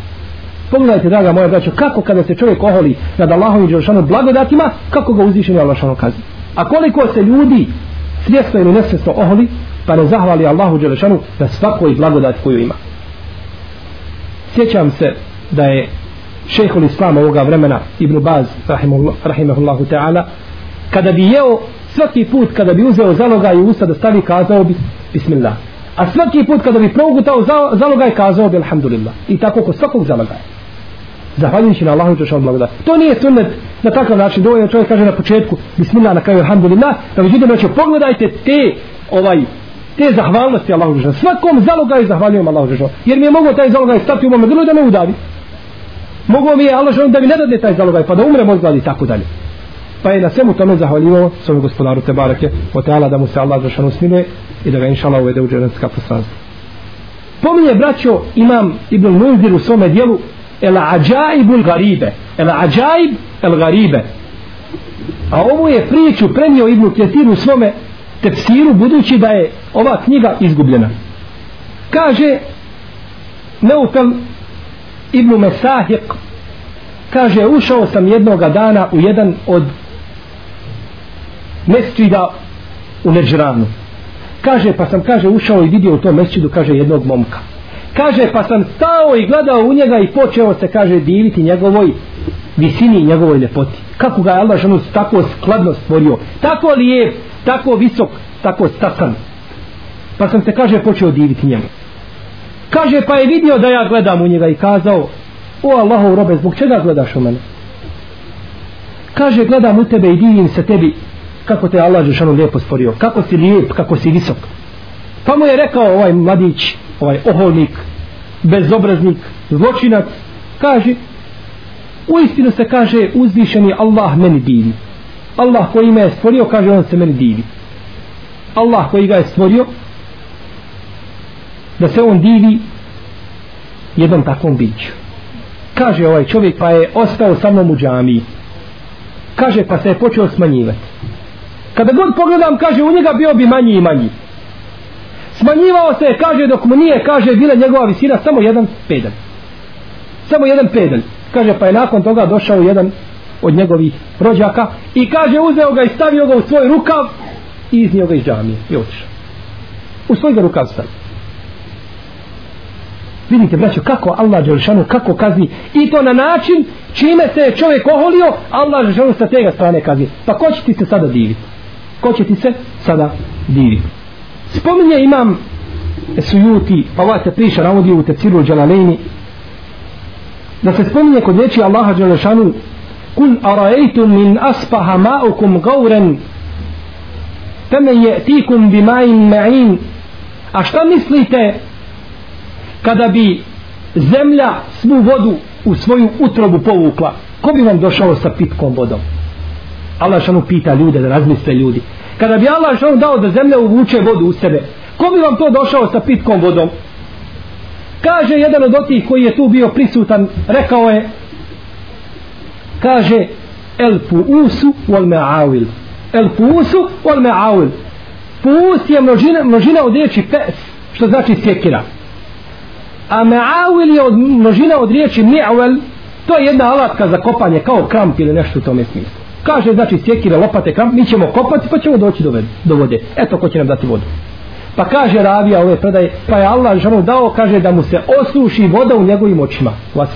Pogledajte, draga moja braćo, kako kada se čovjek oholi nad Allahom i Đelšanu blagodatima, kako ga uzvišenje Allah šano kazi. A koliko se ljudi svjesno ili nesvjesno oholi pa ne zahvali Allahu Đelešanu na svakoj blagodat koju ima. Sjećam se da je šehol Islama ovoga vremena Ibn Baz rahimahullahu ta'ala kada bi jeo svaki put kada bi uzeo zaloga i usta da stavi kazao bi Bismillah. A svaki put kada bi progutao zalogaj kazao bi Alhamdulillah. I tako kod svakog zalogaja Zahvaljujući na Allahu Đelešanu blagodat. To nije sunnet na takav način. Dovoljno čovjek kaže na početku Bismillah na kraju Alhamdulillah. Da međutim, znači, pogledajte te ovaj te zahvalnosti Allahu Žešanu. Svakom zalogaju zahvaljujem Allahu Žešanu. Jer mi je mogao taj zalogaj stati u mome grlu da me udavi. Mogao mi je Allah Žešanu da mi ne dadne taj zalogaj pa da umrem od gladi i tako dalje. Pa je na svemu tome zahvaljivao svome gospodaru Tebareke o teala da mu se Allah Žešanu smiluje i da ga inshallah uvede u dženevska poslanstva. Pominje braćo imam Ibn Munzir u svome dijelu El Ajaibul Garibe. El Ajaib El Garibe. A ovo je priču premio Ibn Kjetir u svome tefsiru budući da je ova knjiga izgubljena. Kaže Neufel Ibnu Mesahik kaže ušao sam jednoga dana u jedan od mesčida u Neđranu. Kaže pa sam kaže ušao i vidio u tom mesčidu kaže jednog momka. Kaže pa sam stao i gledao u njega i počeo se kaže diviti njegovoj visini njegovoj ljepoti kako ga je Allah žanu tako skladno stvorio tako lijep, tako visok tako stasan pa sam se kaže počeo diviti njemu. Kaže pa je vidio da ja gledam u njega i kazao o Allahov robe zbog čega gledaš u mene? Kaže gledam u tebe i divim se tebi kako te Allah Žešanu lijepo stvorio kako si lijep, kako si visok. Pa mu je rekao ovaj mladić ovaj oholnik bezobraznik, zločinac kaže u istinu se kaže uzvišeni Allah meni divi Allah koji me je stvorio kaže on se meni divi. Allah koji ga je stvorio da se on divi jednom takvom biću. Kaže ovaj čovjek pa je ostao sa mnom u džamiji. Kaže pa se je počeo smanjivati. Kada god pogledam kaže u njega bio bi manji i manji. Smanjivao se kaže dok mu nije kaže bila njegova visina samo jedan pedalj. Samo jedan pedalj. Kaže pa je nakon toga došao jedan od njegovih rođaka i kaže uzeo ga i stavio ga u svoj rukav i iznio ga iz džamije i otišao. U svoj ga rukav stavio. Vidite braćo kako Allah Đelšanu kako kazni. I to na način čime se čovjek oholio Allah Đelšanu sa tega strane kazni. Pa ko će ti se sada diviti ko će ti se sada diviti spominje imam sujuti pa ovaj se priša navodi u teciru Đelalejni, da se spominje kod reči Allaha Đelešanu kul araeitum min aspaha ma'ukum gauren. Teme je tikum bima'in ma'in a šta mislite kada bi zemlja svu vodu u svoju utrobu povukla? Ko bi vam došao sa pitkom vodom? Allah šanu pita ljude da razmisle ljudi. Kada bi Allah šanu dao da zemlja uvuče vodu u sebe ko bi vam to došao sa pitkom vodom? Kaže jedan od otih koji je tu bio prisutan rekao je kaže el fuusu wal ma'awil. El fuusu wal ma'awil. Fuus je množina, množina od riječi pes što znači sjekira. A ma'awil je od, množina od riječi mi'awel to je jedna alatka za kopanje kao kramp ili nešto u tome smislu. Kaže znači sjekira lopate kramp mi ćemo kopati pa ćemo doći do, do vode. Eto ko će nam dati vodu. Pa kaže ravija ove predaje pa je Allah žanu dao kaže da mu se osuši voda u njegovim očima. Va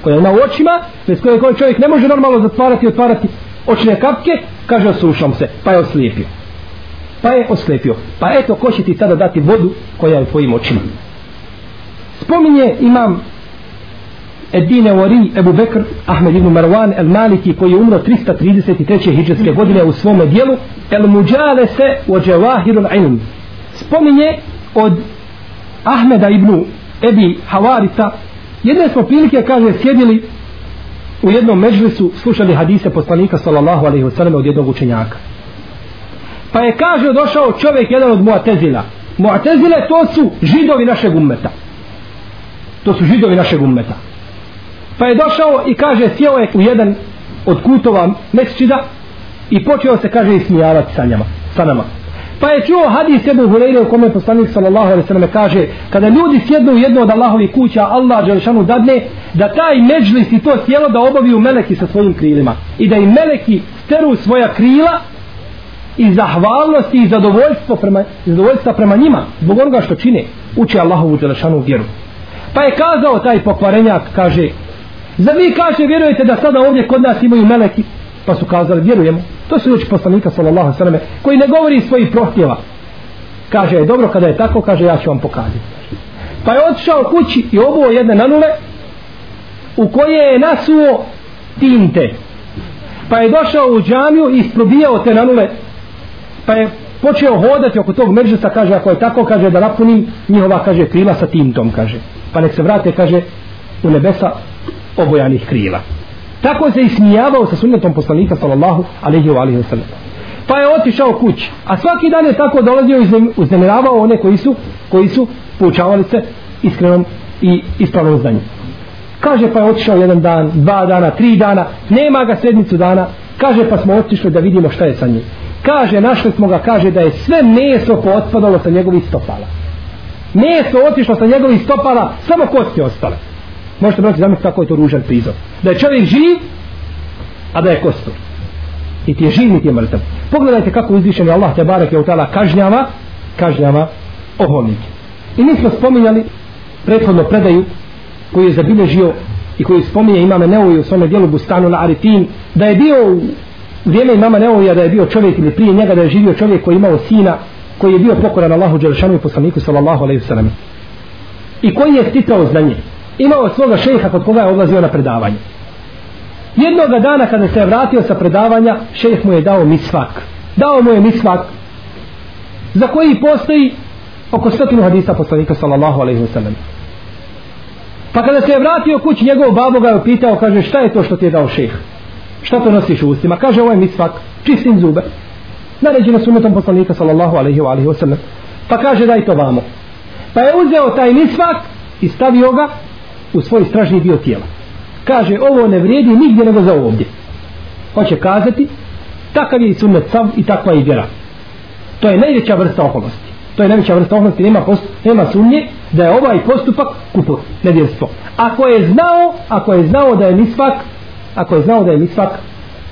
sluz koja ima u očima bez koje koji čovjek ne može normalno zatvarati i otvarati očne kapke kaže osušam se pa je oslijepio. Pa je oslijepio. Pa eto ko će ti sada dati vodu koja je u tvojim očima? Spominje imam Edine Wari Ebu Bekr Ahmed ibn Marwan El Maliki koji je umro 333. hijđarske godine u svome dijelu El Muđale se o Džavahirul Ilm. Spominje od Ahmeda ibn Ebi Havarita jedne smo prilike kaže sjedili u jednom međlisu slušali hadise poslanika sallallahu alaihi wasallam od jednog učenjaka. Pa je kaže došao čovjek jedan od Muatezila Muatezile to su židovi našeg ummeta. To su židovi našeg ummeta. Pa je došao i kaže sjeo je u jedan od kutova mesčida i počeo se kaže ismijavati sa njama sa nama. Pa je čuo hadis Ebu Hureyre u kome poslanik sallallahu alaihi sallam kaže kada ljudi sjednu u jednu od Allahovi kuća Allah Đelešanu dadne da taj međlis i to tijelo da obaviju meleki sa svojim krilima. I da im meleki steru svoja krila i zahvalnosti i zadovoljstvo prema, zadovoljstva prema njima zbog onoga što čine uče Allahovu Đelešanu vjeru. Pa je kazao taj pokvarenjak kaže za vi kaže vjerujete da sada ovdje kod nas imaju meleki? Pa su kazali vjerujemo. To su riječi poslanika sallallahu sallam koji ne govori svojih prohtjeva. Kaže je dobro kada je tako kaže ja ću vam pokazati. Pa je otišao kući i obuo jedne nanule u koje je nasuo tinte. Pa je došao u džamiju i isprobijao te nanule. Pa je počeo hodati oko tog međusa kaže ako je tako kaže da napunim njihova kaže krila sa tintom kaže. Pa nek se vrate kaže u nebesa obojanih krila. Tako se ismijavao sa sunnetom poslanika sallallahu alaihi wa alaihi wa sallam. Pa je otišao kući. A svaki dan je tako dolazio i uznemiravao one koji su, koji su poučavali se iskrenom i ispravnom znanju. Kaže pa je otišao jedan dan, dva dana, tri dana, nema ga sedmicu dana. Kaže pa smo otišli da vidimo šta je sa njim. Kaže, našli smo ga, kaže da je sve meso potpadalo sa njegovih stopala. Meso otišlo sa njegovih stopala, samo kosti ostale. Možete brati zamisliti kako je to ružan prizor. Da je čovjek živ, a da je kostur. I ti je živ, niti je mrtav. Pogledajte kako uzvišen je Allah te barek je utala kažnjava, kažnjava oholnike. I mi smo spominjali prethodno predaju koju je zabilježio i koji spominje imame Neovi u svome dijelu Bustanu na Arifin da je bio u vrijeme imama Neovija da je bio čovjek ili prije njega da je živio čovjek koji je imao sina koji je bio pokoran Allahu Đelšanu i poslaniku sallallahu alaihi sallam i koji je sticao znanje imao svoga šeha kod koga je odlazio na predavanje. Jednoga dana kada se je vratio sa predavanja šejh mu je dao misvak. Dao mu je misvak za koji postoji oko stotinu hadisa poslanika sallallahu alaihi wasallam pa kada se je vratio kući njegov babo ga je pitao kaže šta je to što ti je dao šejh šta to nosiš u ustima? Kaže ovo je misvak čistim zube naređeno sunnetom poslanika sallallahu alaihi wa sallam. Pa kaže daj to vamo. Pa je uzeo taj misvak i stavio ga u svoj stražni dio tijela. Kaže ovo ne vrijedi nigdje nego za ovdje. Pa Hoće kazati takav je i sunnet sav i takva je vjera. To je najveća vrsta oholosti to je najveća vrsta oholosti nema, post, nema sumnje da je ovaj postupak kupur nedjelstvo ako je znao ako je znao da je misvak ako je znao da je misvak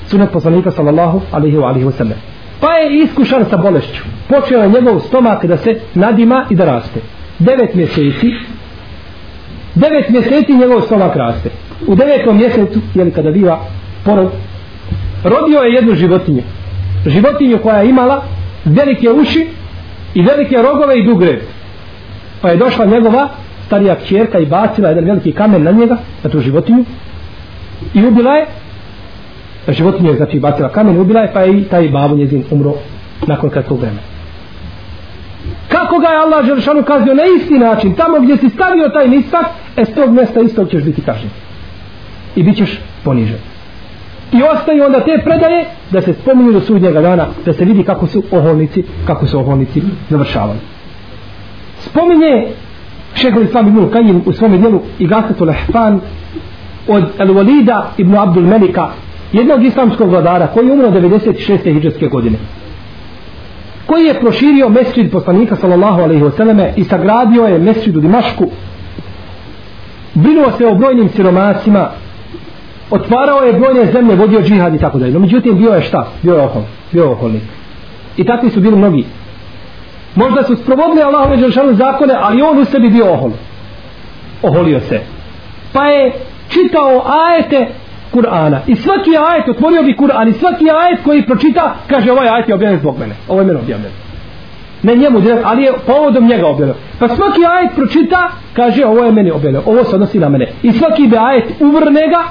sunnet poslanika sallallahu alaihi wa alaihi wa sallam. Pa je iskušan sa bolešću. Počeo je njegov stomak da se nadima i da raste. Devet mjeseci devet mjeseci njegov stomak raste. U devetom mjesecu jel kada biva porod rodio je jednu životinju. Životinju koja je imala velike uši i velike rogove i dug red pa je došla njegova starija kćerka i bacila jedan veliki kamen na njega na tu životinju i ubila je. Životinju je znači bacila kamen ubila je pa je i taj babu njezin umro nakon kratkog vremena kako ga je Allah Želšanu kaznio na isti način tamo gdje si stavio taj nistak e s tog mjesta istog ćeš biti kažnjen. I bit ćeš ponižen. I ostaju onda te predaje da se spominju do sudnjega dana da se vidi kako su oholnici kako su oholnici završavali. Spominje šehr Islam ibn Kajim u svom dijelu i Gasatu Lehfan od Al-Walida ibn Abdul Melika jednog islamskog vladara koji je umro 96. hijđarske godine koji je proširio mesrid poslanika sallallahu alaihi wasallame i sagradio je mesrid u Dimašku brinuo se o brojnim siromasima otvarao je brojne zemlje, vodio džihad i tako dalje. No međutim bio je šta? Bio je ohol. Bio je okolnik I takvi su bili mnogi. Možda su sprovodili Allahove dželšanu zakone, ali on u sebi bio ohol. Oholio se. Pa je čitao ajete Kur'ana. I svaki ajet, otvorio bi Kur'an, i svaki ajet koji pročita, kaže ovaj ajet je objavljen zbog mene. Ovo je mene objavljen. Ne njemu, ali je povodom njega objavljen. Pa svaki ajet pročita, kaže ovo je meni objavljen. Ovo se odnosi na mene. I svaki bi ajet uvrne ga,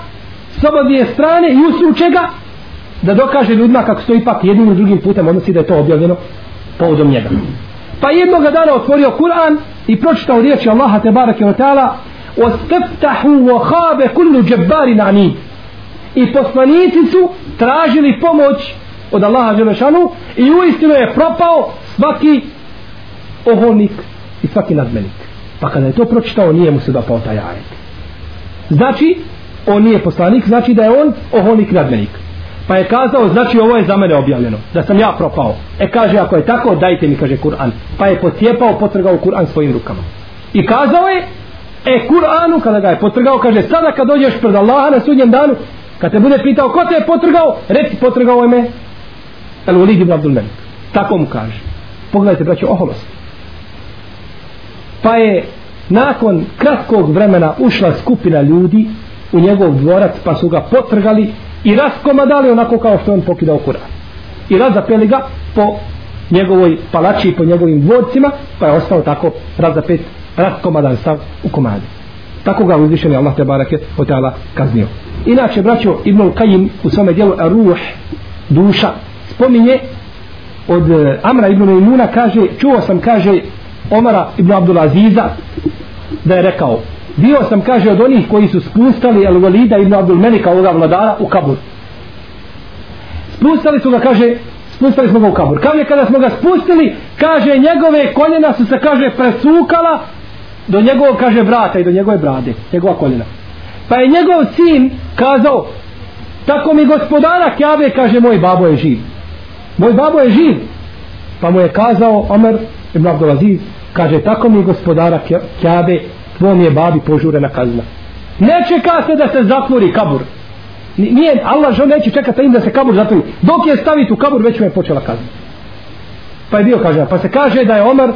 s obadije strane i usruče ga da dokaže ljudima kako stoji ipak jednim i drugim putem odnosi da je to objavljeno povodom njega pa jednog dana otvorio Kur'an i pročitao riječi Allaha te barake wa ta'ala وَاسْتَفْتَحُوا wa كُلُّ kullu عَنِيدٍ i poslanici su tražili pomoć od Allaha Đelešanu i uistinu je propao svaki oholnik i svaki nadmenik pa kada je to pročitao nije mu se dopao taj ajet znači on nije poslanik, znači da je on oholnik nadmenik. Pa je kazao, znači ovo je za mene objavljeno, da sam ja propao. E kaže, ako je tako, dajte mi, kaže Kur'an. Pa je pocijepao, potrgao Kur'an svojim rukama. I kazao je, e Kur'anu, kada ga je potrgao, kaže, sada kad dođeš pred Allaha na sudnjem danu, kad te bude pitao, ko te je potrgao, reci, potrgao je me, El Walid ibn Abdul Malik. Tako mu kaže. Pogledajte, braćo, oholost. Pa je nakon kratkog vremena ušla skupina ljudi u njegov dvorac pa su ga potrgali i raskomadali onako kao što on pokidao Kur'an i razapeli ga po njegovoj palači i po njegovim dvorcima pa je ostao tako razapet raskomadan stav u komadi tako ga uzvišeni Allah te barake od kaznio inače braćo Ibn Kajim u svome dijelu Ruh duša spominje od e, Amra Ibn Imuna kaže čuo sam kaže Omara Ibn Abdulaziza da je rekao bio sam kaže od onih koji su spustali El Walida ibn Abdul Melika ovoga vladara u kabur spustali su ga kaže spustali smo ga u kabur kaže kada smo ga spustili kaže njegove koljena su se kaže presukala do njegovog kaže brata i do njegove brade njegova koljena pa je njegov sin kazao tako mi gospodara Kjabe kaže moj babo je živ. Moj babo je živ. Pa mu je kazao Omer ibn Abdulaziz, kaže tako mi gospodara Kjabe tvom je babi požurena kazna. Ne čeka se da se zatvori kabur. Nije Allah žel neće čekati im da se kabur zatvori. Dok je staviti u kabur već mu je počela kazna. Pa je bio kaže pa se kaže da je Omer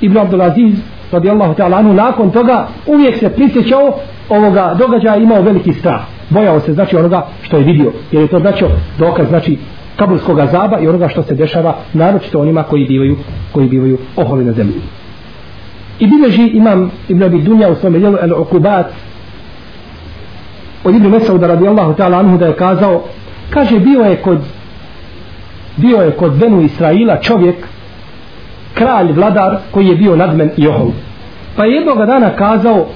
Ibn Abdulaziz radijallahu ta'ala anhu nakon toga uvijek se prisjećao ovoga događaja imao veliki strah. Bojao se znači onoga što je vidio. Jer je to znači dokaz znači kabulskog azaba i onoga što se dešava naročito onima koji bivaju koji bivaju oholi na zemlji. I bileži imam Ibn Abi Dunja u svom djelu El Okubat od Ibn Mesauda radijallahu ta'ala anhu da je kazao kaže bio je kod bio je kod Benu Israila čovjek kralj, vladar koji je bio nadmen i ohol. Pa je jednog dana kazao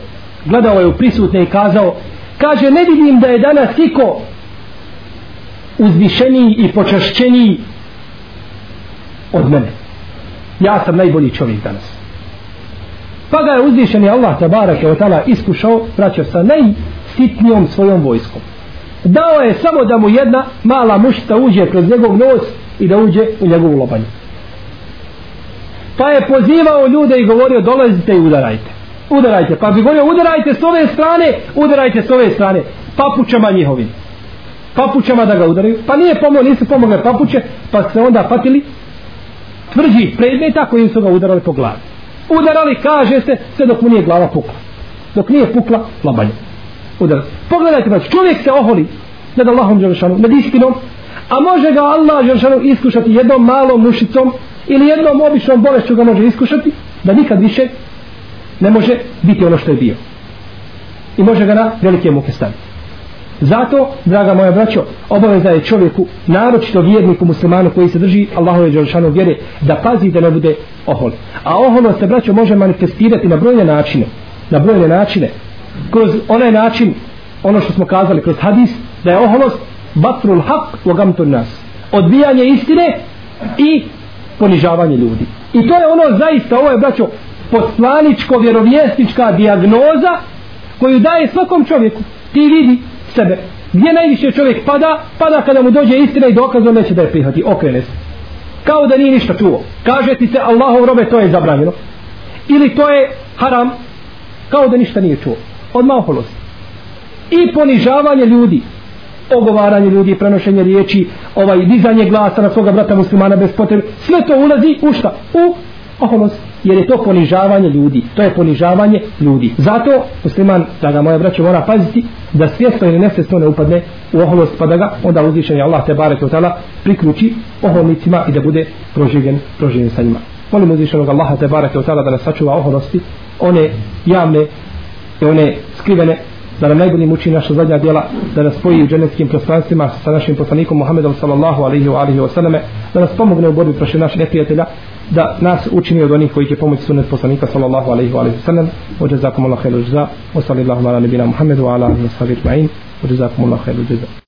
gledao je u prisutne i kazao kaže ne vidim da je danas iko uzvišeniji i počašćeniji od mene. Ja sam najbolji čovjek danas. Pa ga je uzvišeni Allah tabarake od tala iskušao vraćao sa najsitnijom svojom vojskom. Dao je samo da mu jedna mala mušta uđe kroz njegov nos i da uđe u njegovu lobanju pa je pozivao ljude i govorio dolazite i udarajte. Udarajte. Pa bi govorio udarajte s ove strane udarajte s ove strane. Papučama njihovim. Papučama da ga udaraju. Pa nije pomoć nisu pomogle papuče pa se onda patili. Tvrđi predmeta kojim su ga udarali po glavi. Udarali kaže se sve dok mu nije glava pukla. Dok nije pukla labanje udar. pogledajte pa čovjek se oholi nad Allahom Đelšanu nad istinom a može ga Allah Đelšanu iskušati jednom malom mušicom ili jednom običnom bolešću ga može iskušati da nikad više ne može biti ono što je bio. I može ga na velike muke staviti. Zato, draga moja braćo obaveza je čovjeku, naročito vjerniku muslimanu koji se drži Allahove Đelšanu vjere da pazi da ne bude ohol. A oholo se braćo može manifestirati na brojne načine. Na brojne načine. Kroz onaj način ono što smo kazali kroz hadis da je oholost batrul haq u gamtun nas. Odbijanje istine i ponižavanje ljudi. I to je ono zaista ovo je braćo poslaničko vjerovjesnička diagnoza koju daje svakom čovjeku. Ti vidi sebe. Gdje najviše čovjek pada? Pada kada mu dođe istina i dokaz on neće da je prihvati. Okrene se. Kao da nije ništa čuo. Kaže ti se Allahov robe to je zabranjeno. Ili to je haram. Kao da ništa nije čuo. Odmah oholost i ponižavanje ljudi ogovaranje ljudi, prenošenje riječi, ovaj dizanje glasa na svoga brata muslimana bez potrebe, sve to ulazi u šta? U oholost, jer je to ponižavanje ljudi, to je ponižavanje ljudi. Zato musliman, da ga moja braća mora paziti, da svjesno ili nesvjesno ne upadne u oholost, pa da ga onda uzvišenje Allah te barek od priključi oholnicima i da bude proživljen, proživljen sa njima. Molim uzvišenog Allaha te barek od da nas sačuva oholosti, one javne i one skrivene da nam najbolji muči naša zadnja djela, da nas spoji u dženevskim prostranstvima sa našim poslanikom Muhammedom sallallahu alaihi wa alihi wa da nas pomogne u borbi prošli naših neprijatelja, da nas učini od onih koji će pomoći sunet poslanika sallallahu alaihi wa alihi wa sallam, wa jazakum Allah khairu jza, wa sallallahu ala nabina Muhammedu wa ala alihi wa sallam, wa jazakumullahu khairu jza.